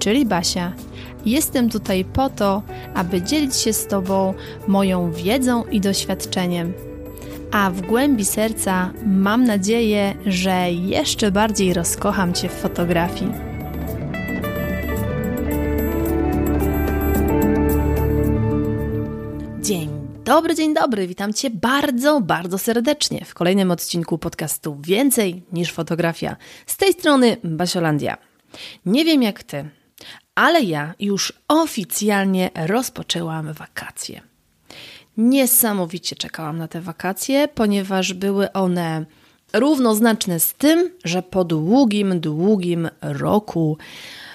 czyli Basia. Jestem tutaj po to, aby dzielić się z Tobą moją wiedzą i doświadczeniem. A w głębi serca mam nadzieję, że jeszcze bardziej rozkocham Cię w fotografii. Dzień dobry, dzień dobry. Witam Cię bardzo, bardzo serdecznie w kolejnym odcinku podcastu Więcej niż fotografia. Z tej strony Basiolandia. Nie wiem jak Ty, ale ja już oficjalnie rozpoczęłam wakacje. Niesamowicie czekałam na te wakacje, ponieważ były one równoznaczne z tym, że po długim, długim roku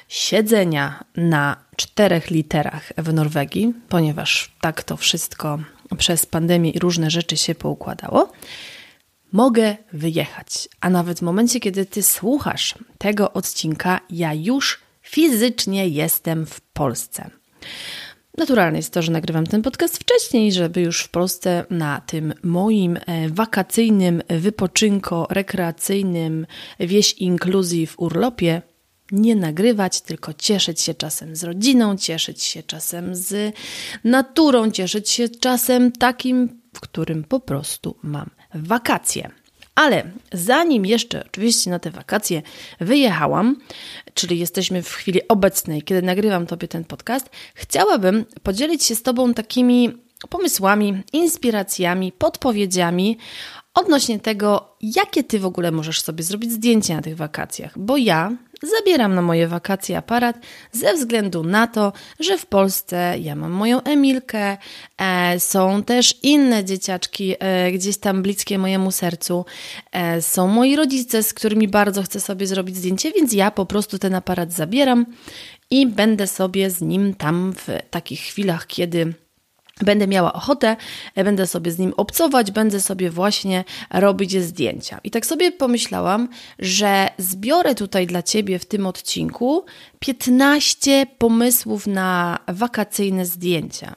siedzenia na czterech literach w Norwegii, ponieważ tak to wszystko przez pandemię i różne rzeczy się poukładało, mogę wyjechać. A nawet w momencie, kiedy ty słuchasz tego odcinka, ja już fizycznie jestem w Polsce. Naturalne jest to, że nagrywam ten podcast wcześniej, żeby już w Polsce na tym moim e, wakacyjnym wypoczynko rekreacyjnym wieś inclusive urlopie nie nagrywać, tylko cieszyć się czasem z rodziną, cieszyć się czasem z naturą, cieszyć się czasem takim, w którym po prostu mam wakacje. Ale zanim jeszcze oczywiście na te wakacje wyjechałam, czyli jesteśmy w chwili obecnej, kiedy nagrywam Tobie ten podcast, chciałabym podzielić się z Tobą takimi pomysłami, inspiracjami, podpowiedziami odnośnie tego, jakie Ty w ogóle możesz sobie zrobić zdjęcia na tych wakacjach. Bo ja zabieram na moje wakacje aparat ze względu na to, że w Polsce ja mam moją Emilkę, e, są też inne dzieciaczki e, gdzieś tam bliskie mojemu sercu, e, są moi rodzice, z którymi bardzo chcę sobie zrobić zdjęcie, więc ja po prostu ten aparat zabieram i będę sobie z nim tam w takich chwilach, kiedy Będę miała ochotę, będę sobie z nim obcować, będę sobie właśnie robić zdjęcia. I tak sobie pomyślałam, że zbiorę tutaj dla Ciebie w tym odcinku 15 pomysłów na wakacyjne zdjęcia.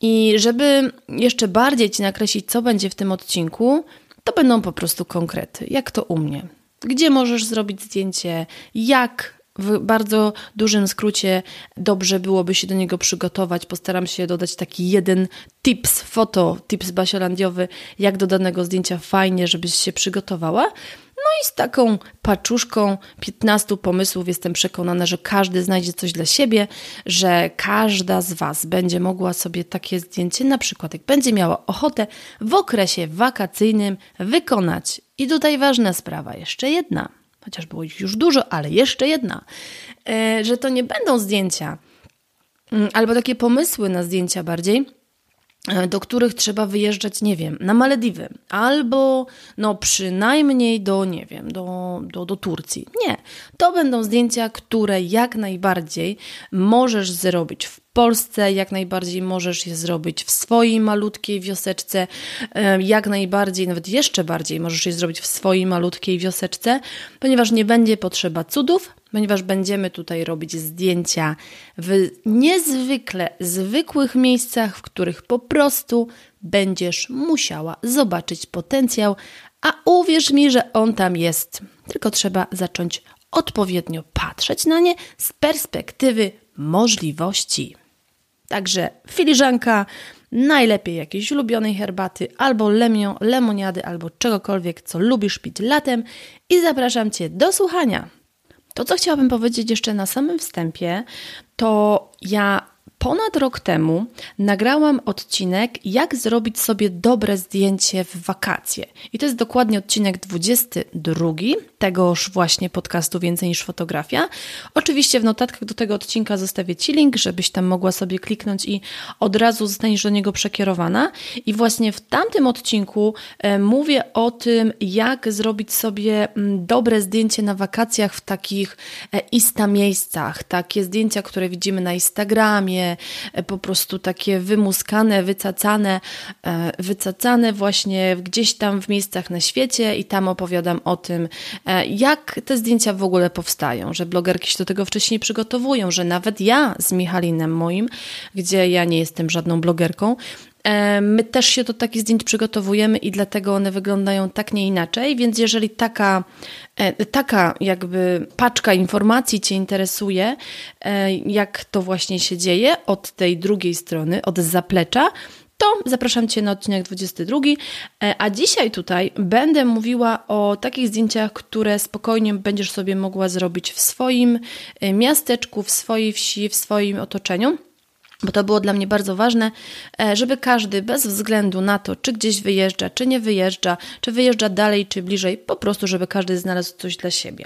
I żeby jeszcze bardziej Ci nakreślić, co będzie w tym odcinku, to będą po prostu konkrety, jak to u mnie. Gdzie możesz zrobić zdjęcie, jak w bardzo dużym skrócie dobrze byłoby się do niego przygotować. Postaram się dodać taki jeden tips, foto, tips basiolandiowy, jak do danego zdjęcia fajnie, żebyś się przygotowała. No i z taką paczuszką 15 pomysłów jestem przekonana, że każdy znajdzie coś dla siebie, że każda z Was będzie mogła sobie takie zdjęcie, na przykład jak będzie miała ochotę w okresie wakacyjnym wykonać. I tutaj ważna sprawa, jeszcze jedna chociaż było ich już dużo, ale jeszcze jedna, e, że to nie będą zdjęcia, mm, albo takie pomysły na zdjęcia bardziej, e, do których trzeba wyjeżdżać, nie wiem, na Malediwy, albo no przynajmniej do, nie wiem, do, do, do Turcji. Nie, to będą zdjęcia, które jak najbardziej możesz zrobić w Polsce, jak najbardziej możesz je zrobić w swojej malutkiej wioseczce, jak najbardziej, nawet jeszcze bardziej możesz je zrobić w swojej malutkiej wioseczce, ponieważ nie będzie potrzeba cudów, ponieważ będziemy tutaj robić zdjęcia w niezwykle zwykłych miejscach, w których po prostu będziesz musiała zobaczyć potencjał, a uwierz mi, że on tam jest. Tylko trzeba zacząć odpowiednio patrzeć na nie z perspektywy możliwości. Także filiżanka, najlepiej jakiejś ulubionej herbaty, albo lemio, lemoniady, albo czegokolwiek, co lubisz pić latem i zapraszam Cię do słuchania. To, co chciałabym powiedzieć jeszcze na samym wstępie, to ja Ponad rok temu nagrałam odcinek, jak zrobić sobie dobre zdjęcie w wakacje. I to jest dokładnie odcinek 22 tegoż właśnie podcastu Więcej niż fotografia. Oczywiście w notatkach do tego odcinka zostawię Ci link, żebyś tam mogła sobie kliknąć i od razu zostaniesz do niego przekierowana. I właśnie w tamtym odcinku e, mówię o tym, jak zrobić sobie mm, dobre zdjęcie na wakacjach w takich e, ista miejscach. Takie zdjęcia, które widzimy na Instagramie, E, po prostu takie wymuskane, wycacane, e, wycacane właśnie gdzieś tam w miejscach na świecie i tam opowiadam o tym, e, jak te zdjęcia w ogóle powstają, że blogerki się do tego wcześniej przygotowują, że nawet ja z Michalinem moim, gdzie ja nie jestem żadną blogerką, My też się do takich zdjęć przygotowujemy i dlatego one wyglądają tak nie inaczej, więc jeżeli taka, e, taka jakby paczka informacji Cię interesuje, e, jak to właśnie się dzieje od tej drugiej strony, od zaplecza, to zapraszam Cię na odcinek 22. E, a dzisiaj tutaj będę mówiła o takich zdjęciach, które spokojnie będziesz sobie mogła zrobić w swoim miasteczku, w swojej wsi, w swoim otoczeniu bo to było dla mnie bardzo ważne, e, żeby każdy, bez względu na to, czy gdzieś wyjeżdża, czy nie wyjeżdża, czy wyjeżdża dalej, czy bliżej, po prostu, żeby każdy znalazł coś dla siebie.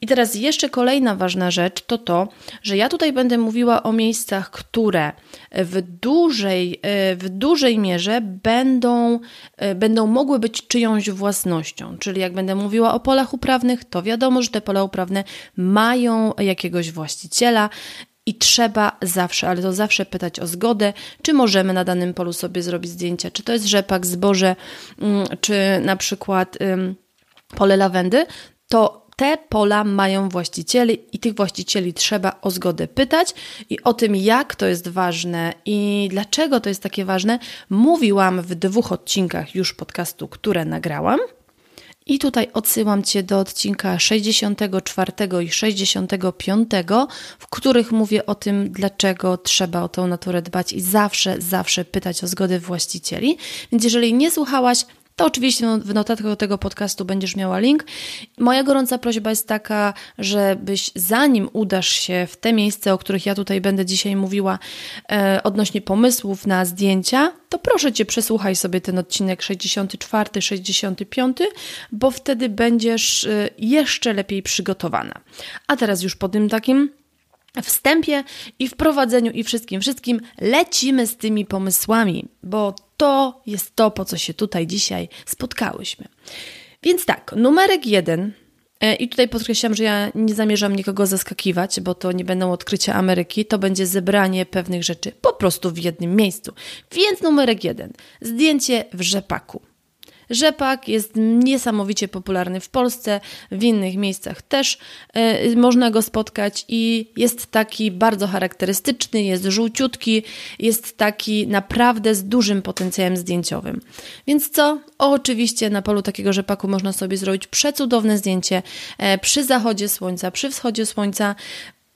I teraz jeszcze kolejna ważna rzecz to to, że ja tutaj będę mówiła o miejscach, które w dużej, e, w dużej mierze będą, e, będą mogły być czyjąś własnością. Czyli jak będę mówiła o polach uprawnych, to wiadomo, że te pola uprawne mają jakiegoś właściciela i trzeba zawsze, ale to zawsze pytać o zgodę, czy możemy na danym polu sobie zrobić zdjęcia, czy to jest rzepak, zboże, mm, czy na przykład pole lawendy, to te pola mają właścicieli i tych właścicieli trzeba o zgodę pytać i o tym, jak to jest ważne i dlaczego to jest takie ważne, mówiłam w dwóch odcinkach już podcastu, które nagrałam. I tutaj odsyłam Cię do odcinka 64 i 65, w których mówię o tym, dlaczego trzeba o tą naturę dbać i zawsze, zawsze pytać o zgodę właścicieli. Więc jeżeli nie słuchałaś, to oczywiście w notatkach do tego podcastu będziesz miała link. Moja gorąca prośba jest taka, żebyś zanim udasz się w te miejsca, o których ja tutaj będę dzisiaj mówiła, e, odnośnie pomysłów na zdjęcia, to proszę Cię, przesłuchaj sobie ten odcinek 64, 65, bo wtedy będziesz e, jeszcze lepiej przygotowana. A teraz już po tym takim wstępie i wprowadzeniu i wszystkim, wszystkim lecimy z tymi pomysłami, bo to jest to, po co się tutaj dzisiaj spotkałyśmy. Więc tak, numerek jeden. E, I tutaj podkreślam, że ja nie zamierzam nikogo zaskakiwać, bo to nie będą odkrycia Ameryki, to będzie zebranie pewnych rzeczy po prostu w jednym miejscu. Więc numerek jeden. Zdjęcie w rzepaku. Rzepak jest niesamowicie popularny w Polsce, w innych miejscach też y, można go spotkać i jest taki bardzo charakterystyczny, jest żółciutki, jest taki naprawdę z dużym potencjałem zdjęciowym. Więc co? O, oczywiście na polu takiego rzepaku można sobie zrobić przecudowne zdjęcie e, przy zachodzie słońca, przy wschodzie słońca.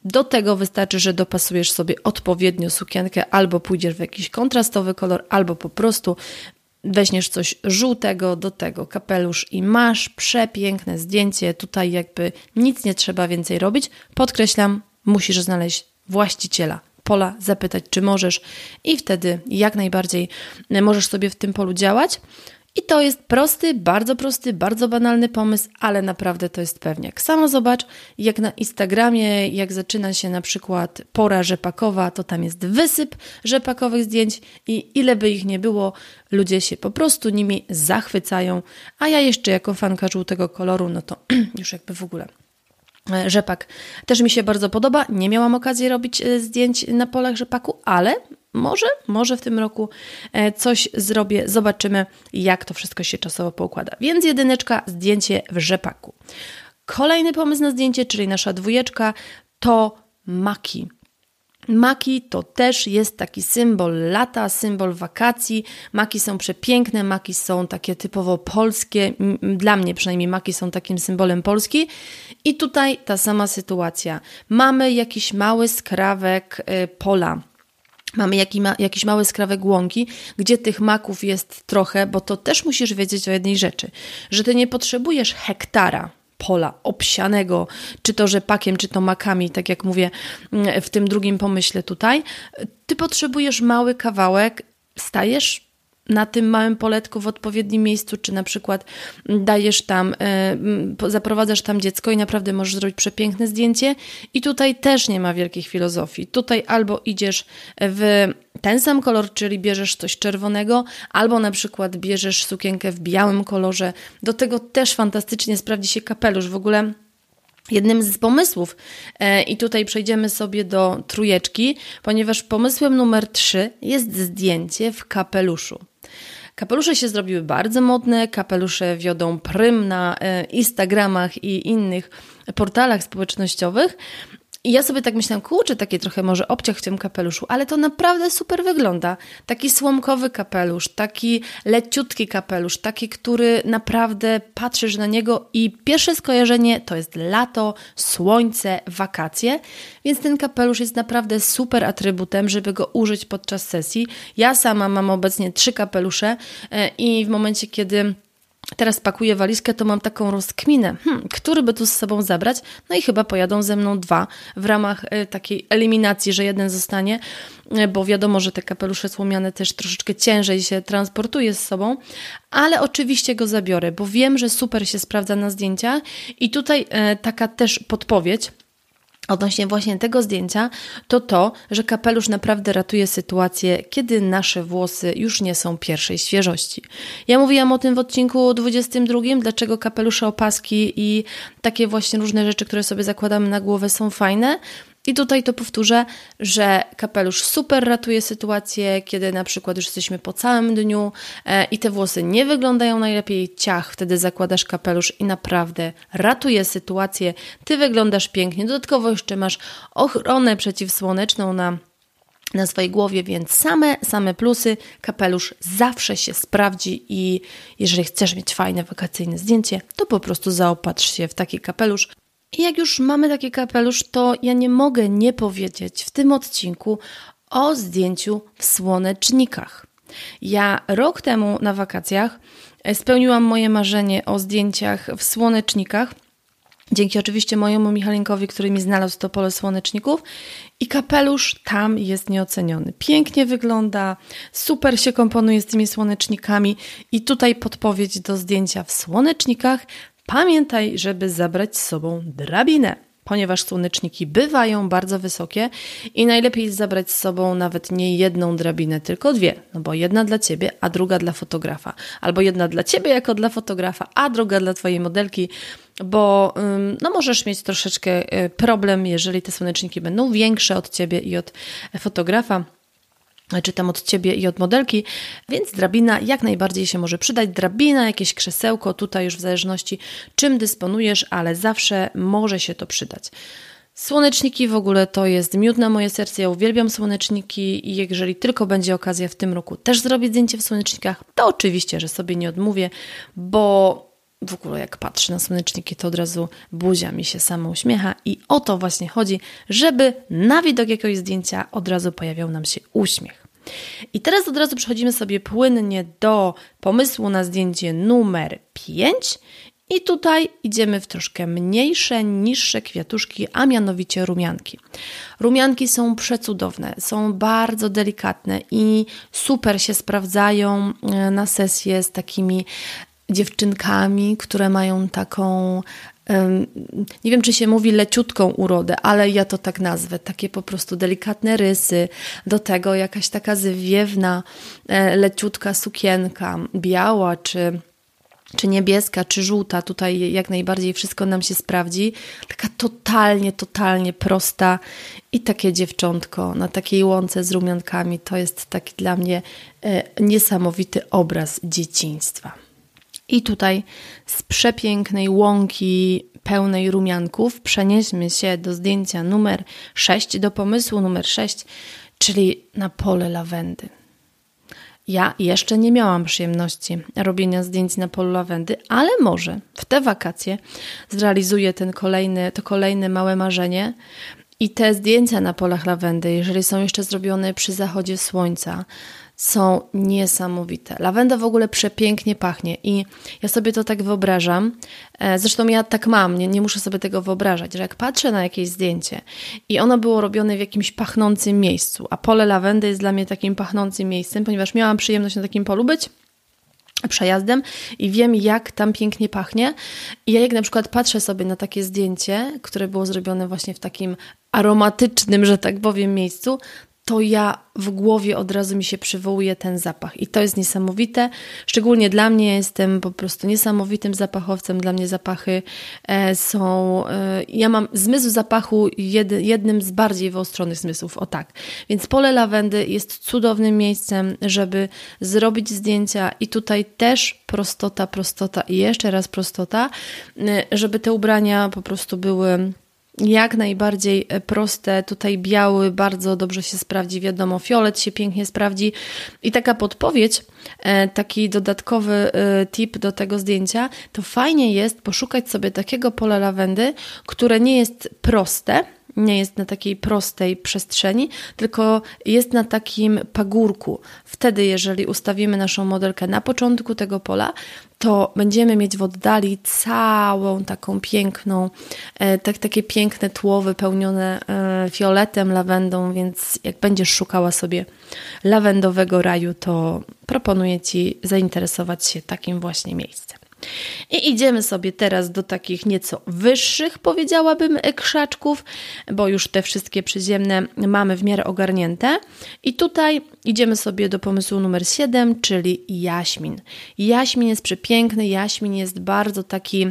Do tego wystarczy, że dopasujesz sobie odpowiednio sukienkę, albo pójdziesz w jakiś kontrastowy kolor, albo po prostu weźmiesz coś żółtego do tego kapelusz i masz przepiękne zdjęcie. Tutaj jakby nic nie trzeba więcej robić. Podkreślam, musisz znaleźć właściciela pola, zapytać, czy możesz, i wtedy jak najbardziej możesz sobie w tym polu działać. I to jest prosty, bardzo prosty, bardzo banalny pomysł, ale naprawdę to jest pewniak. Samo zobacz, jak na Instagramie, jak zaczyna się na przykład pora rzepakowa, to tam jest wysyp rzepakowych zdjęć i ile by ich nie było, ludzie się po prostu nimi zachwycają. A ja jeszcze jako fanka żółtego koloru, no to już jakby w ogóle e, Rzepak też mi się bardzo podoba. Nie miałam okazji robić e, zdjęć na polach rzepaku, ale może, może w tym roku e, coś zrobię. Zobaczymy, jak to wszystko się czasowo poukłada. Więc jedyneczka, zdjęcie w rzepaku. Kolejny pomysł na zdjęcie, czyli nasza dwójeczka, to maki. Maki to też jest taki symbol lata, symbol wakacji. Maki są przepiękne, maki są takie typowo polskie. Dla mnie przynajmniej maki są takim symbolem Polski. I tutaj ta sama sytuacja. Mamy jakiś mały skrawek y, pola Mamy jaki ma, jakiś mały skrawek łąki, gdzie tych maków jest trochę, bo to też musisz wiedzieć o jednej rzeczy, że ty nie potrzebujesz hektara pola obsianego, czy to rzepakiem, czy to makami, tak jak mówię mm, w tym drugim pomyśle tutaj, ty potrzebujesz mały kawałek, stajesz na tym małym poletku w odpowiednim miejscu, czy na przykład dajesz tam, e, zaprowadzasz tam dziecko i naprawdę możesz zrobić przepiękne zdjęcie. I tutaj też nie ma wielkich filozofii. Tutaj albo idziesz w ten sam kolor, czyli bierzesz coś czerwonego, albo na przykład bierzesz sukienkę w białym kolorze. Do tego też fantastycznie sprawdzi się kapelusz. W ogóle Jednym z pomysłów, e, i tutaj przejdziemy sobie do trójeczki, ponieważ pomysłem numer trzy jest zdjęcie w kapeluszu. Kapelusze się zrobiły bardzo modne, kapelusze wiodą prym na e, Instagramach i innych portalach społecznościowych, i ja sobie tak myślałam, kurczę, takie trochę może obciach w tym kapeluszu, ale to naprawdę super wygląda. Taki słomkowy kapelusz, taki leciutki kapelusz, taki, który naprawdę patrzysz na niego i pierwsze skojarzenie to jest lato, słońce, wakacje, więc ten kapelusz jest naprawdę super atrybutem, żeby go użyć podczas sesji. Ja sama mam obecnie trzy kapelusze e, i w momencie, kiedy Teraz pakuję walizkę, to mam taką rozkminę, hmm, który by tu z sobą zabrać? No i chyba pojadą ze mną dwa w ramach y, takiej eliminacji, że jeden zostanie, y, bo wiadomo, że te kapelusze słomiane też troszeczkę ciężej się transportuje z sobą, ale oczywiście go zabiorę, bo wiem, że super się sprawdza na zdjęciach i tutaj y, taka też podpowiedź, odnośnie właśnie tego zdjęcia, to to, że kapelusz naprawdę ratuje sytuację, kiedy nasze włosy już nie są pierwszej świeżości. Ja mówiłam o tym w odcinku 22, dlaczego kapelusze, opaski i takie właśnie różne rzeczy, które sobie zakładamy na głowę są fajne, i tutaj to powtórzę, że kapelusz super ratuje sytuację, kiedy na przykład już jesteśmy po całym dniu e, i te włosy nie wyglądają najlepiej, ciach, wtedy zakładasz kapelusz i naprawdę ratuje sytuację. Ty wyglądasz pięknie, dodatkowo jeszcze masz ochronę przeciwsłoneczną na na swojej głowie, więc same, same plusy. Kapelusz zawsze się sprawdzi i jeżeli chcesz mieć fajne wakacyjne zdjęcie, to po prostu zaopatrz się w taki kapelusz. I jak już mamy taki kapelusz, to ja nie mogę nie powiedzieć w tym odcinku o zdjęciu w słonecznikach. Ja rok temu na wakacjach e, spełniłam moje marzenie o zdjęciach w słonecznikach. Dzięki oczywiście mojemu Michalinkowi, który mi znalazł to pole słoneczników. I kapelusz tam jest nieoceniony. Pięknie wygląda, super się komponuje z tymi słonecznikami. I tutaj podpowiedź do zdjęcia w słonecznikach Pamiętaj, żeby zabrać z sobą drabinę, ponieważ słoneczniki bywają bardzo wysokie i najlepiej zabrać z sobą nawet nie jedną drabinę, tylko dwie, no bo jedna dla ciebie, a druga dla fotografa, albo jedna dla ciebie jako dla fotografa, a druga dla twojej modelki, bo no, możesz mieć troszeczkę y, problem, jeżeli te słoneczniki będą większe od ciebie i od fotografa czytam od Ciebie i od modelki, więc drabina jak najbardziej się może przydać. Drabina, jakieś krzesełko, tutaj już w zależności czym dysponujesz, ale zawsze może się to przydać. Słoneczniki w ogóle to jest miód na moje serce. Ja uwielbiam słoneczniki i jeżeli tylko będzie okazja w tym roku też zrobić zdjęcie w słonecznikach, to oczywiście, że sobie nie odmówię, bo w ogóle jak patrzę na słoneczniki, to od razu buzia mi się sama uśmiecha i o to właśnie chodzi, żeby na widok jakiegoś zdjęcia od razu pojawiał nam się uśmiech. I teraz od razu przechodzimy sobie płynnie do pomysłu na zdjęcie numer 5 i tutaj idziemy w troszkę mniejsze, niższe kwiatuszki, a mianowicie rumianki. Rumianki są przecudowne, są bardzo delikatne i super się sprawdzają e, na sesję z takimi dziewczynkami, które mają taką nie wiem, czy się mówi leciutką urodę, ale ja to tak nazwę. Takie po prostu delikatne rysy, do tego jakaś taka zwiewna, e, leciutka sukienka, biała czy, czy niebieska, czy żółta. Tutaj jak najbardziej wszystko nam się sprawdzi. Taka totalnie, totalnie prosta i takie dziewczątko na takiej łące z rumiankami. To jest taki dla mnie e, niesamowity obraz dzieciństwa. I tutaj z przepięknej łąki pełnej rumianków przenieśmy się do zdjęcia numer 6, do pomysłu numer 6, czyli na pole lawendy. Ja jeszcze nie miałam przyjemności robienia zdjęć na polu lawendy, ale może w te wakacje zrealizuję ten kolejny, to kolejne małe marzenie. I te zdjęcia na polach lawendy, jeżeli są jeszcze zrobione przy zachodzie słońca, są niesamowite. Lawenda w ogóle przepięknie pachnie i ja sobie to tak wyobrażam. E, zresztą ja tak mam, nie, nie muszę sobie tego wyobrażać, że jak patrzę na jakieś zdjęcie i ono było robione w jakimś pachnącym miejscu, a pole lawendy jest dla mnie takim pachnącym miejscem, ponieważ miałam przyjemność na takim polu być przejazdem i wiem, jak tam pięknie pachnie. I ja jak na przykład patrzę sobie na takie zdjęcie, które było zrobione właśnie w takim aromatycznym, że tak powiem, miejscu, to ja w głowie od razu mi się przywołuje ten zapach. I to jest niesamowite. Szczególnie dla mnie jestem po prostu niesamowitym zapachowcem. Dla mnie zapachy e, są. E, ja mam zmysł zapachu jed, jednym z bardziej wyostrzonych zmysłów. O tak. Więc pole lawendy jest cudownym miejscem, żeby zrobić zdjęcia. I tutaj też prostota, prostota i jeszcze raz prostota, e, żeby te ubrania po prostu były jak najbardziej e, proste. Tutaj biały bardzo dobrze się sprawdzi, wiadomo, fiolet się pięknie sprawdzi. I taka podpowiedź, e, taki dodatkowy e, tip do tego zdjęcia, to fajnie jest poszukać sobie takiego pola lawendy, które nie jest proste, nie jest na takiej prostej przestrzeni, tylko jest na takim pagórku. Wtedy, jeżeli ustawimy naszą modelkę na początku tego pola, to będziemy mieć w oddali całą taką piękną, e, tak, takie piękne tło wypełnione e, fioletem, lawendą, więc jak będziesz szukała sobie lawendowego raju, to proponuję Ci zainteresować się takim właśnie miejscem. I idziemy sobie teraz do takich nieco wyższych, powiedziałabym, krzaczków, bo już te wszystkie przyziemne mamy w miarę ogarnięte. I tutaj idziemy sobie do pomysłu numer 7, czyli jaśmin. Jaśmin jest przepiękny, jaśmin jest bardzo taki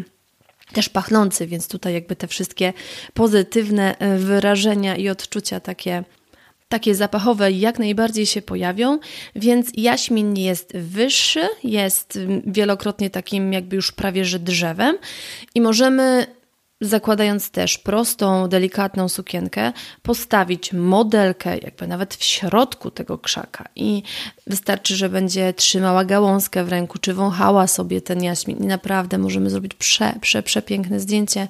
też pachnący, więc tutaj jakby te wszystkie pozytywne wyrażenia i odczucia takie takie zapachowe jak najbardziej się pojawią, więc jaśmin jest wyższy, jest wielokrotnie takim jakby już prawie że drzewem i możemy zakładając też prostą, delikatną sukienkę, postawić modelkę jakby nawet w środku tego krzaka. I wystarczy, że będzie trzymała gałązkę w ręku, czy wąchała sobie ten jaśmin. I naprawdę możemy zrobić prze, prze, przepiękne zdjęcie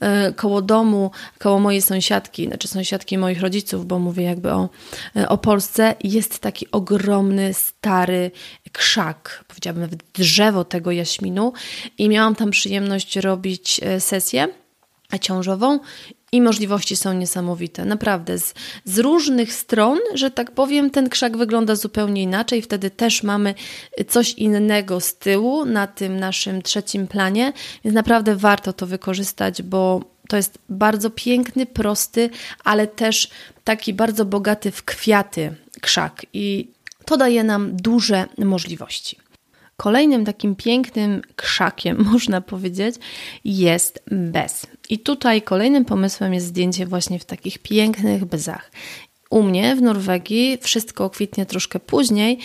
e, koło domu, koło mojej sąsiadki, znaczy sąsiadki moich rodziców, bo mówię jakby o, e, o Polsce, jest taki ogromny, stary krzak, powiedziałabym nawet drzewo tego jaśminu i miałam tam przyjemność robić e, sesję ciążową i możliwości są niesamowite. Naprawdę, z, z, różnych stron, że tak powiem, ten krzak wygląda zupełnie inaczej. Wtedy też mamy coś innego z tyłu na tym naszym trzecim planie, więc naprawdę warto to wykorzystać, bo to jest bardzo piękny, prosty, ale też taki bardzo bogaty w kwiaty krzak i to daje nam duże możliwości. Kolejnym takim pięknym krzakiem, można powiedzieć, jest bez. I tutaj kolejnym pomysłem jest zdjęcie właśnie w takich pięknych bzach. U mnie w Norwegii wszystko kwitnie troszkę później.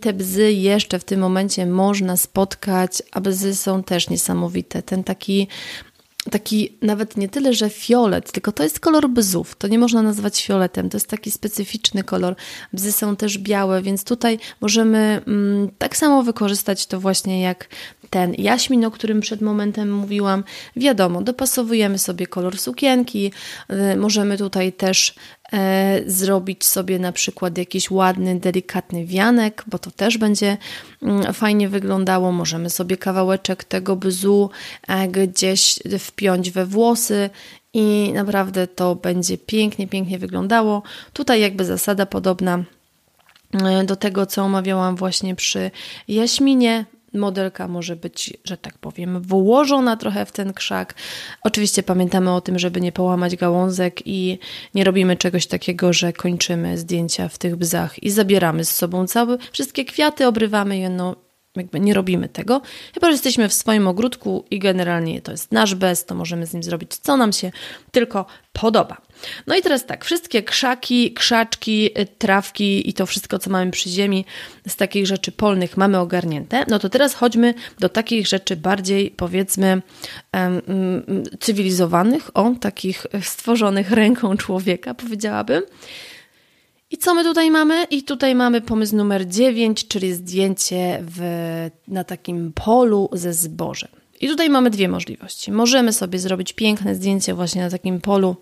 Te bzy jeszcze w tym momencie można spotkać, a bzy są też niesamowite. Ten taki taki nawet nie tyle, że fiolet, tylko to jest kolor bzów. To nie można nazwać fioletem, to jest taki specyficzny kolor. Bzy są też białe, więc tutaj możemy mm, tak samo wykorzystać to właśnie jak ten jaśmin, o którym przed momentem mówiłam. Wiadomo, dopasowujemy sobie kolor sukienki, y, możemy tutaj też zrobić sobie na przykład jakiś ładny, delikatny wianek, bo to też będzie mm, fajnie wyglądało. Możemy sobie kawałeczek tego bzu e, gdzieś wpiąć we włosy i naprawdę to będzie pięknie, pięknie wyglądało. Tutaj jakby zasada podobna e, do tego, co omawiałam właśnie przy jaśminie modelka może być, że tak powiem, włożona trochę w ten krzak. Oczywiście pamiętamy o tym, żeby nie połamać gałązek i nie robimy czegoś takiego, że kończymy zdjęcia w tych bzach i zabieramy z sobą całe, wszystkie kwiaty, obrywamy je, no jakby nie robimy tego, chyba że jesteśmy w swoim ogródku i generalnie to jest nasz bez, to możemy z nim zrobić co nam się tylko podoba. No i teraz tak, wszystkie krzaki, krzaczki, y, trawki i to wszystko, co mamy przy ziemi z takich rzeczy polnych mamy ogarnięte. No to teraz chodźmy do takich rzeczy bardziej powiedzmy cywilizowanych, o takich stworzonych ręką człowieka, powiedziałabym. I co my tutaj mamy? I tutaj mamy pomysł numer 9, czyli zdjęcie w, na takim polu ze zbożem. I tutaj mamy dwie możliwości. Możemy sobie zrobić piękne zdjęcie właśnie na takim polu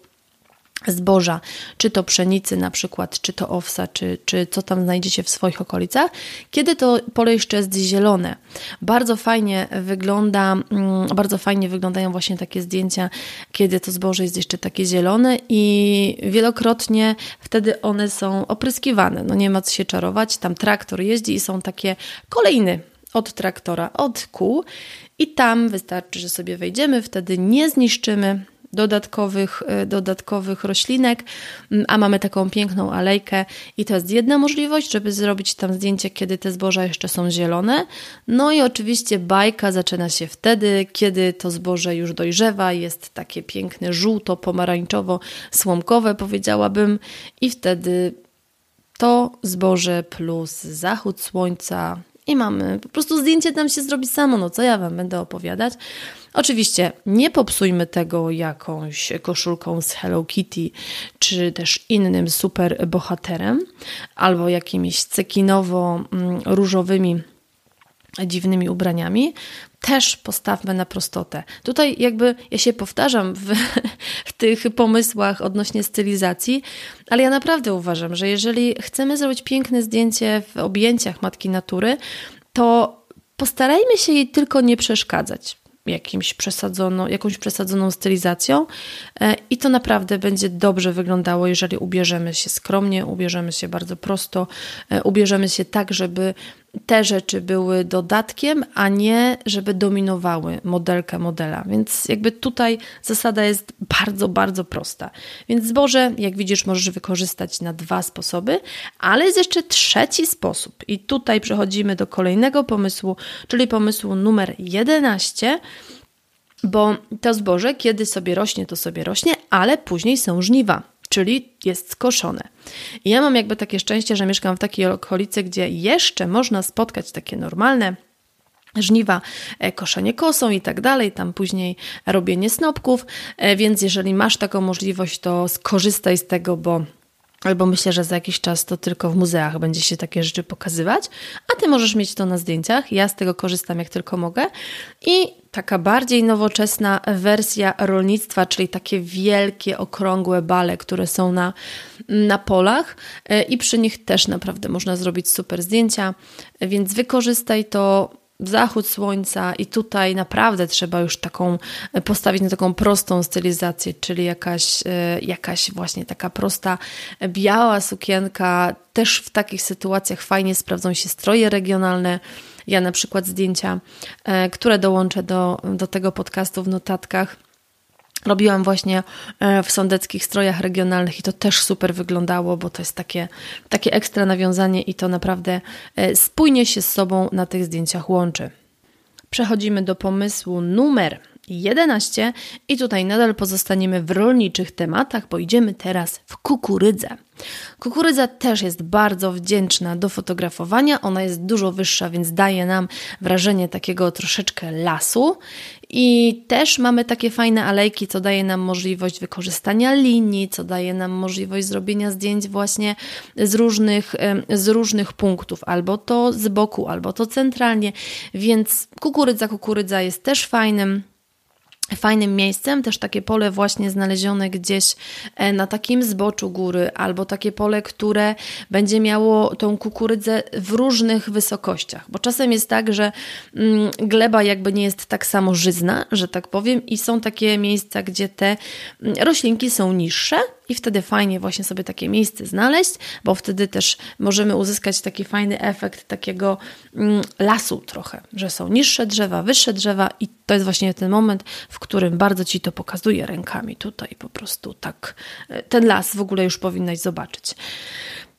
zboża, czy to pszenicy na przykład, czy to owsa, czy, czy co tam znajdziecie w swoich okolicach, kiedy to pole jeszcze jest zielone. Bardzo fajnie wygląda, mm, bardzo fajnie wyglądają właśnie takie zdjęcia, kiedy to zboże jest jeszcze takie zielone i wielokrotnie wtedy one są opryskiwane. No nie ma co się czarować, tam traktor jeździ i są takie kolejny od traktora, od kół i tam wystarczy, że sobie wejdziemy, wtedy nie zniszczymy dodatkowych, e, dodatkowych roślinek, a mamy taką piękną alejkę i to jest jedna możliwość, żeby zrobić tam zdjęcie, kiedy te zboża jeszcze są zielone. No i oczywiście bajka zaczyna się wtedy, kiedy to zboże już dojrzewa, jest takie piękne żółto-pomarańczowo-słomkowe powiedziałabym i wtedy to zboże plus zachód słońca, i mamy po prostu zdjęcie tam się zrobi samo, no co ja Wam będę opowiadać. Oczywiście nie popsujmy tego jakąś koszulką z Hello Kitty, czy też innym super bohaterem, albo jakimiś cekinowo-różowymi dziwnymi ubraniami, też postawmy na prostotę. Tutaj jakby ja się powtarzam w, w, tych pomysłach odnośnie stylizacji, ale ja naprawdę uważam, że jeżeli chcemy zrobić piękne zdjęcie w objęciach Matki Natury, to postarajmy się jej tylko nie przeszkadzać jakimś przesadzoną, jakąś przesadzoną stylizacją e, i to naprawdę będzie dobrze wyglądało, jeżeli ubierzemy się skromnie, ubierzemy się bardzo prosto, e, ubierzemy się tak, żeby te rzeczy były dodatkiem, a nie żeby dominowały modelkę modela. Więc jakby tutaj zasada jest bardzo, bardzo prosta. Więc zboże, jak widzisz, możesz wykorzystać na dwa sposoby, ale jest jeszcze trzeci sposób. I tutaj przechodzimy do kolejnego pomysłu, czyli pomysłu numer 11 bo to zboże, kiedy sobie rośnie, to sobie rośnie, ale później są żniwa czyli jest skoszone. I ja mam jakby takie szczęście, że mieszkam w takiej okolicy, gdzie jeszcze można spotkać takie normalne żniwa, e, koszenie kosą i tak dalej, tam później robienie snopków, e, więc jeżeli masz taką możliwość, to skorzystaj z tego, bo Albo myślę, że za jakiś czas to tylko w muzeach będzie się takie rzeczy pokazywać, a ty możesz mieć to na zdjęciach. Ja z tego korzystam jak tylko mogę. I taka bardziej nowoczesna wersja rolnictwa, czyli takie wielkie, okrągłe bale, które są na, na polach, e, i przy nich też naprawdę można zrobić super zdjęcia, więc wykorzystaj to zachód słońca i tutaj naprawdę trzeba już taką e, postawić na taką prostą stylizację, czyli jakaś, e, jakaś właśnie taka prosta e, biała sukienka. Też w takich sytuacjach fajnie sprawdzą się stroje regionalne. Ja na przykład zdjęcia, które dołączę do, do tego podcastu w notatkach Robiłam właśnie e, w sądeckich strojach regionalnych i to też super wyglądało, bo to jest takie, takie ekstra nawiązanie i to naprawdę e, spójnie się z sobą na tych zdjęciach łączy. Przechodzimy do pomysłu numer 11 i tutaj nadal pozostaniemy w rolniczych tematach, bo idziemy teraz w kukurydzę. Kukurydza też jest bardzo wdzięczna do fotografowania, ona jest dużo wyższa, więc daje nam wrażenie takiego troszeczkę lasu i też mamy takie fajne alejki, co daje nam możliwość wykorzystania linii, co daje nam możliwość zrobienia zdjęć właśnie z różnych, z różnych punktów, albo to z boku, albo to centralnie, więc kukurydza, kukurydza jest też fajnym fajnym miejscem, też takie pole właśnie znalezione gdzieś e, na takim zboczu góry, albo takie pole, które będzie miało tą kukurydzę w różnych wysokościach, bo czasem jest tak, że mm, gleba jakby nie jest tak samo żyzna, że tak powiem, i są takie miejsca, gdzie te mm, roślinki są niższe, i wtedy fajnie właśnie sobie takie miejsce znaleźć, bo wtedy też możemy uzyskać taki fajny efekt takiego mm, lasu trochę, że są niższe drzewa, wyższe drzewa i to jest właśnie ten moment, w którym bardzo Ci to pokazuje rękami tutaj po prostu tak. E, ten las w ogóle już powinnaś zobaczyć.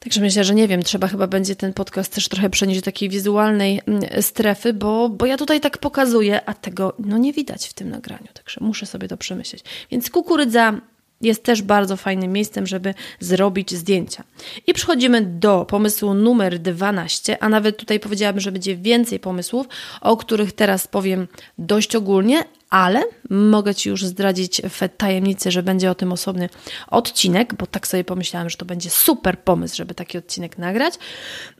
Także myślę, że nie wiem, trzeba chyba będzie ten podcast też trochę przenieść do takiej wizualnej mm, strefy, bo, bo ja tutaj tak pokazuję, a tego no nie widać w tym nagraniu, także muszę sobie to przemyśleć. Więc kukurydza jest też bardzo fajnym miejscem, żeby zrobić zdjęcia. I przechodzimy do pomysłu numer 12, a nawet tutaj powiedziałabym, że będzie więcej pomysłów, o których teraz powiem dość ogólnie, ale mogę Ci już zdradzić w tajemnicy, że będzie o tym osobny odcinek, bo tak sobie pomyślałam, że to będzie super pomysł, żeby taki odcinek nagrać.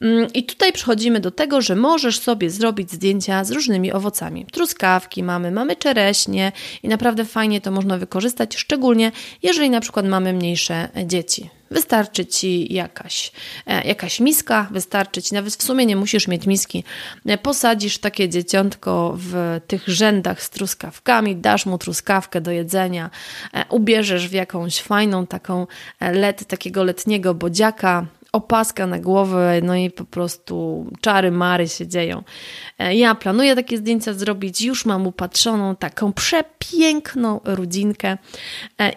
Mm, I tutaj przechodzimy do tego, że możesz sobie zrobić zdjęcia z różnymi owocami. Truskawki mamy, mamy czereśnie i naprawdę fajnie to można wykorzystać, szczególnie jeżeli na przykład mamy mniejsze dzieci. Wystarczy Ci jakaś, e, jakaś miska, wystarczy Ci, nawet w sumie nie musisz mieć miski. E, posadzisz takie dzieciątko w tych rzędach z truskawkami, dasz mu truskawkę do jedzenia, e, ubierzesz w jakąś fajną taką let, takiego letniego bodziaka, opaska na głowę, no i po prostu czary mary się dzieją. Ja planuję takie zdjęcia zrobić, już mam upatrzoną taką przepiękną rudzinkę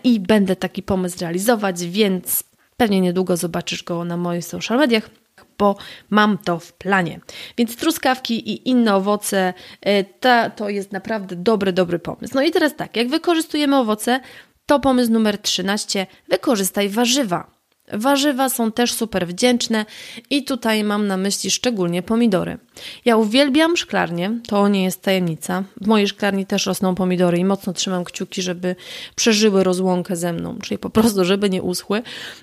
i będę taki pomysł realizować, więc Pewnie niedługo zobaczysz go na moich social mediach, bo mam to w planie. Więc truskawki i inne owoce e, to, jest naprawdę dobry, dobry pomysł. No i teraz tak, jak wykorzystujemy owoce, to pomysł numer 13. Wykorzystaj warzywa. Warzywa są też super wdzięczne i tutaj mam na myśli szczególnie pomidory. Ja uwielbiam szklarnie, to nie jest tajemnica. W mojej szklarni też rosną pomidory i mocno trzymam kciuki, żeby przeżyły rozłąkę ze mną, czyli po prostu, żeby nie uschły.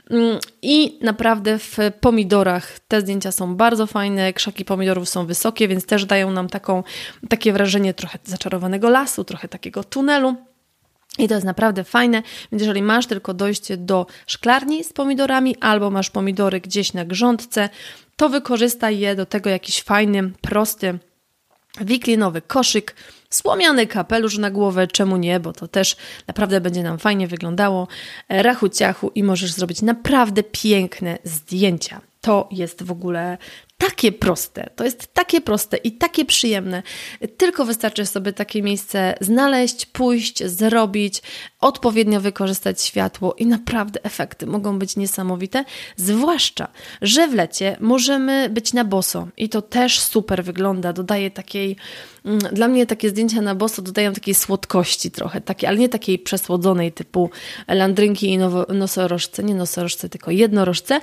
Mm, I naprawdę w pomidorach te zdjęcia są bardzo fajne, krzaki pomidorów są wysokie, więc też dają nam taką, takie wrażenie trochę zaczarowanego lasu, trochę takiego tunelu. I to jest naprawdę fajne, więc jeżeli masz tylko dojście do szklarni z pomidorami albo masz pomidory gdzieś na grządce, to wykorzystaj je do tego jakiś fajny, prosty, wiklinowy koszyk, słomiany kapelusz na głowę, czemu nie, bo to też naprawdę będzie nam fajnie wyglądało, rachu ciachu i możesz zrobić naprawdę piękne zdjęcia. To jest w ogóle takie proste. To jest takie proste i takie przyjemne. Tylko wystarczy sobie takie miejsce znaleźć, pójść, zrobić, odpowiednio wykorzystać światło i naprawdę efekty mogą być niesamowite. Zwłaszcza, że w lecie możemy być na boso i to też super wygląda. Dodaje takiej, mm, dla mnie takie zdjęcia na boso dodają takiej słodkości trochę, takie, ale nie takiej przesłodzonej typu landrynki i nosorożce, nie nosorożce, tylko jednorożce,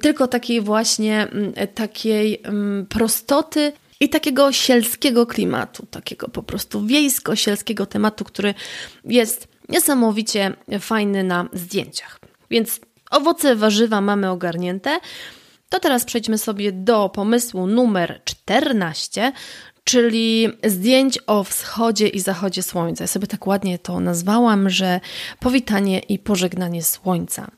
tylko takiej właśnie mm, takiej takiej prostoty i takiego sielskiego klimatu, takiego po prostu wiejsko-sielskiego tematu, który jest niesamowicie fajny na zdjęciach. Więc owoce, warzywa mamy ogarnięte. To teraz przejdźmy sobie do pomysłu numer 14, czyli zdjęć o wschodzie i zachodzie słońca. Ja sobie tak ładnie to nazwałam, że powitanie i pożegnanie słońca.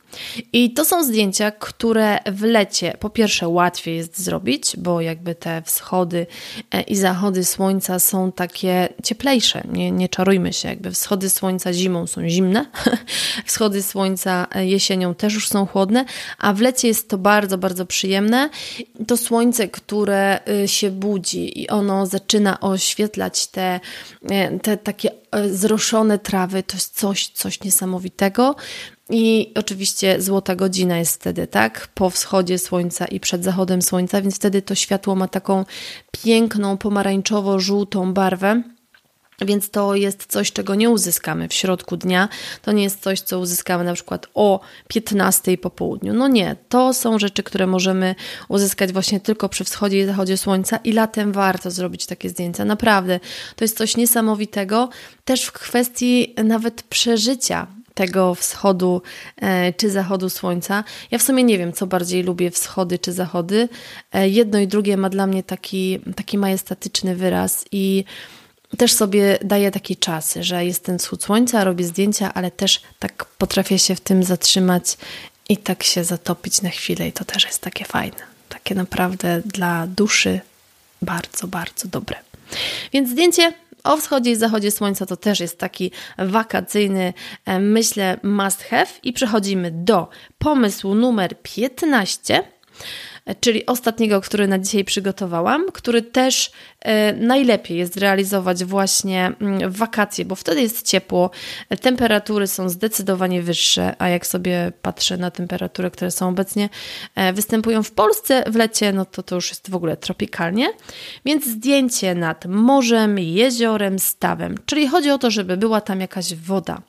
I to są zdjęcia, które w lecie po pierwsze łatwiej jest zrobić, bo jakby te wschody e, i zachody słońca są takie cieplejsze. Nie, nie czarujmy się, jakby wschody słońca zimą są zimne, wschody słońca e, jesienią też już są chłodne, a w lecie jest to bardzo, bardzo przyjemne. To słońce, które e, się budzi i ono zaczyna oświetlać te, te takie zroszone trawy, to jest coś, coś niesamowitego. I oczywiście złota godzina jest wtedy, tak? Po wschodzie słońca i przed zachodem słońca, więc wtedy to światło ma taką piękną, pomarańczowo-żółtą barwę. Więc to jest coś, czego nie uzyskamy w środku dnia. To nie jest coś, co uzyskamy na przykład o 15 po południu. No nie, to są rzeczy, które możemy uzyskać właśnie tylko przy wschodzie i zachodzie słońca i latem warto zrobić takie zdjęcia. Naprawdę, to jest coś niesamowitego. Też w kwestii nawet przeżycia tego wschodu e, czy zachodu słońca. Ja w sumie nie wiem, co bardziej lubię, wschody czy zachody. E, jedno i drugie ma dla mnie taki, taki majestatyczny wyraz i też sobie daję taki czas, że jest ten wschód słońca, robię zdjęcia, ale też tak potrafię się w tym zatrzymać i tak się zatopić na chwilę i to też jest takie fajne. Takie naprawdę dla duszy bardzo, bardzo dobre. Więc zdjęcie o wschodzie i zachodzie słońca to też jest taki wakacyjny, e, myślę, must have. I przechodzimy do pomysłu numer 15 czyli ostatniego, który na dzisiaj przygotowałam, który też e, najlepiej jest realizować właśnie mm, w wakacje, bo wtedy jest ciepło, temperatury są zdecydowanie wyższe, a jak sobie patrzę na temperatury, które są obecnie e, występują w Polsce w lecie, no to to już jest w ogóle tropikalnie, więc zdjęcie nad morzem, jeziorem, stawem, czyli chodzi o to, żeby była tam jakaś woda.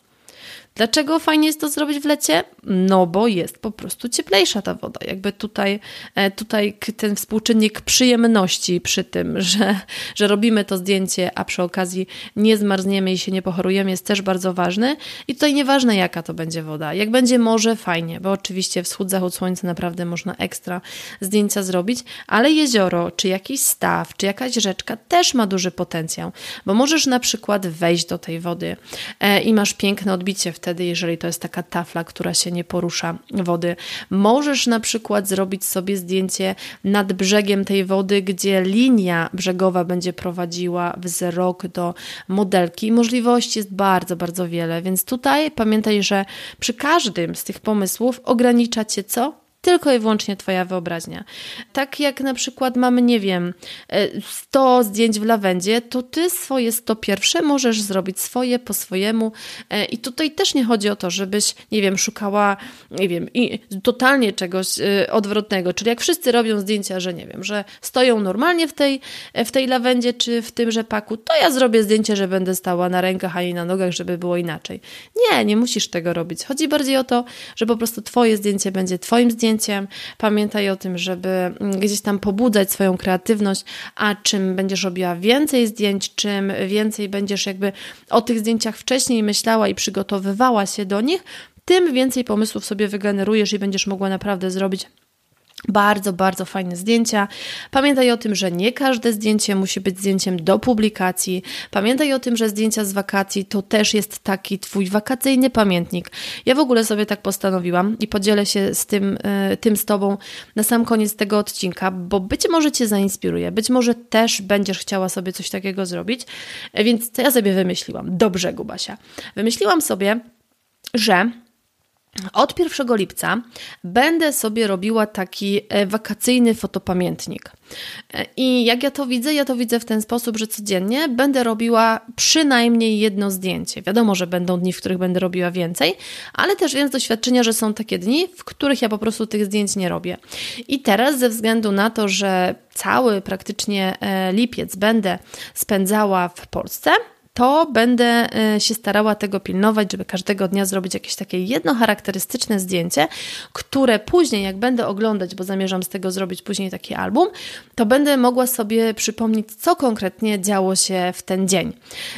Dlaczego fajnie jest to zrobić w lecie? No bo jest po prostu cieplejsza ta woda. Jakby tutaj, e, tutaj ten współczynnik przyjemności przy tym, że, że robimy to zdjęcie, a przy okazji nie zmarzniemy i się nie pochorujemy jest też bardzo ważny. I tutaj nieważne jaka to będzie woda. Jak będzie morze, fajnie, bo oczywiście wschód, zachód słońca naprawdę można ekstra zdjęcia zrobić, ale jezioro, czy jakiś staw, czy jakaś rzeczka też ma duży potencjał, bo możesz na przykład wejść do tej wody e, i masz piękne odbicie wtedy, jeżeli to jest taka tafla, która się nie porusza wody. Możesz na przykład zrobić sobie zdjęcie nad brzegiem tej wody, gdzie linia brzegowa będzie prowadziła wzrok do modelki. Możliwości jest bardzo, bardzo wiele, więc tutaj pamiętaj, że przy każdym z tych pomysłów ogranicza cię co? Tylko i wyłącznie Twoja wyobraźnia. Tak jak na przykład mamy, nie wiem, 100 e, zdjęć w lawendzie, to Ty swoje 100 pierwsze możesz zrobić swoje po swojemu e, i tutaj też nie chodzi o to, żebyś, nie wiem, szukała, nie wiem, totalnie czegoś e, odwrotnego, czyli jak wszyscy robią zdjęcia, że nie wiem, że stoją normalnie w tej, w tej lawendzie czy w tym rzepaku, to ja zrobię zdjęcie, że będę stała na rękach, a nie na nogach, żeby było inaczej. Nie, nie musisz tego robić. Chodzi bardziej o to, że po prostu Twoje zdjęcie będzie Twoim zdjęciem, Pamiętaj o tym, żeby mm, gdzieś tam pobudzać swoją kreatywność, a czym będziesz robiła więcej zdjęć, czym więcej będziesz jakby o tych zdjęciach wcześniej myślała i przygotowywała się do nich, tym więcej pomysłów sobie wygenerujesz i będziesz mogła naprawdę zrobić bardzo, bardzo fajne zdjęcia. Pamiętaj o tym, że nie każde zdjęcie musi być zdjęciem do publikacji. Pamiętaj o tym, że zdjęcia z wakacji to też jest taki Twój wakacyjny pamiętnik. Ja w ogóle sobie tak postanowiłam i podzielę się z tym, e, tym z Tobą na sam koniec tego odcinka, bo być może Cię zainspiruje, być może też będziesz chciała sobie coś takiego zrobić. E, więc co ja sobie wymyśliłam? Dobrze, Gubasia. Wymyśliłam sobie, że od 1 lipca będę sobie robiła taki e, wakacyjny fotopamiętnik. E, I jak ja to widzę, ja to widzę w ten sposób, że codziennie będę robiła przynajmniej jedno zdjęcie. Wiadomo, że będą dni, w których będę robiła więcej, ale też wiem z doświadczenia, że są takie dni, w których ja po prostu tych zdjęć nie robię. I teraz, ze względu na to, że cały praktycznie e, lipiec będę spędzała w Polsce, to będę e, się starała tego pilnować, żeby każdego dnia zrobić jakieś takie jedno charakterystyczne zdjęcie, które później, jak będę oglądać, bo zamierzam z tego zrobić później taki album, to będę mogła sobie przypomnieć, co konkretnie działo się w ten dzień.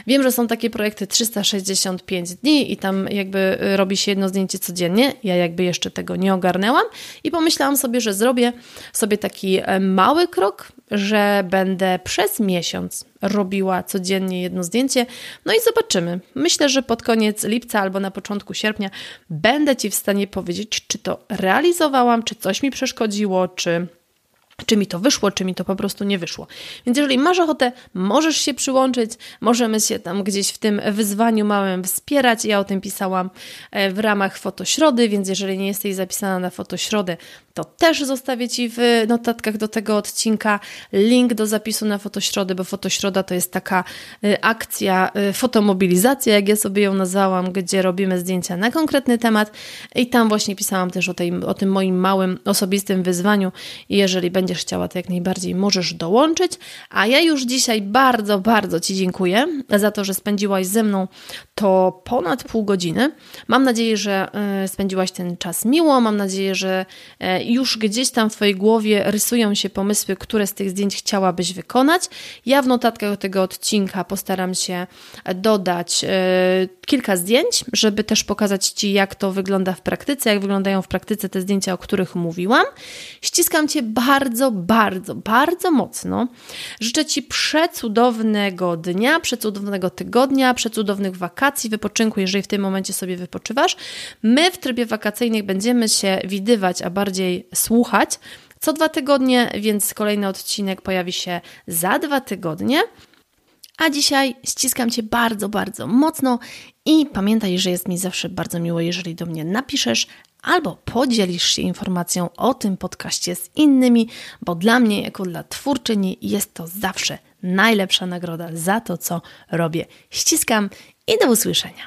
Wiem, że są takie projekty 365 dni i tam jakby e, robi się jedno zdjęcie codziennie. Ja jakby jeszcze tego nie ogarnęłam i pomyślałam sobie, że zrobię sobie taki e, mały krok, że będę przez miesiąc robiła codziennie jedno zdjęcie. No i zobaczymy. Myślę, że pod koniec lipca albo na początku sierpnia będę Ci w stanie powiedzieć, czy to realizowałam, czy coś mi przeszkodziło, czy czy mi to wyszło, czy mi to po prostu nie wyszło. Więc jeżeli masz ochotę, możesz się przyłączyć, możemy się tam gdzieś w tym wyzwaniu małym wspierać. Ja o tym pisałam e, w ramach Fotośrody, więc jeżeli nie jesteś zapisana na Fotośrodę, to też zostawię Ci w notatkach do tego odcinka link do zapisu na Fotośrodę, bo Fotośroda to jest taka y, akcja, y, fotomobilizacja, jak ja sobie ją nazwałam, gdzie robimy zdjęcia na konkretny temat. I tam właśnie pisałam też o, tej, o tym moim małym, osobistym wyzwaniu. I jeżeli będziesz chciała, to jak najbardziej możesz dołączyć, a ja już dzisiaj bardzo, bardzo Ci dziękuję za to, że spędziłaś ze mną to ponad pół godziny. Mam nadzieję, że y, spędziłaś ten czas miło, mam nadzieję, że już gdzieś tam w Twojej głowie rysują się pomysły, które z tych zdjęć chciałabyś wykonać. Ja w notatkach tego odcinka postaram się dodać e, kilka zdjęć, żeby też pokazać Ci, jak to wygląda w praktyce, jak wyglądają w praktyce te zdjęcia, o których mówiłam. Ściskam Cię bardzo, bardzo, bardzo mocno. Życzę Ci przecudownego dnia, przecudownego tygodnia, przecudownych wakacji, wypoczynku, jeżeli w tym momencie sobie wypoczywasz. My w trybie wakacyjnym będziemy się widywać, a bardziej słuchać co dwa tygodnie, więc kolejny odcinek pojawi się za dwa tygodnie. A dzisiaj ściskam Cię bardzo, bardzo mocno i pamiętaj, że jest mi zawsze bardzo miło, jeżeli do mnie napiszesz albo podzielisz się informacją o tym podcaście z innymi, bo dla mnie, jako dla twórczyni, jest to zawsze najlepsza nagroda za to, co robię. Ściskam i do usłyszenia.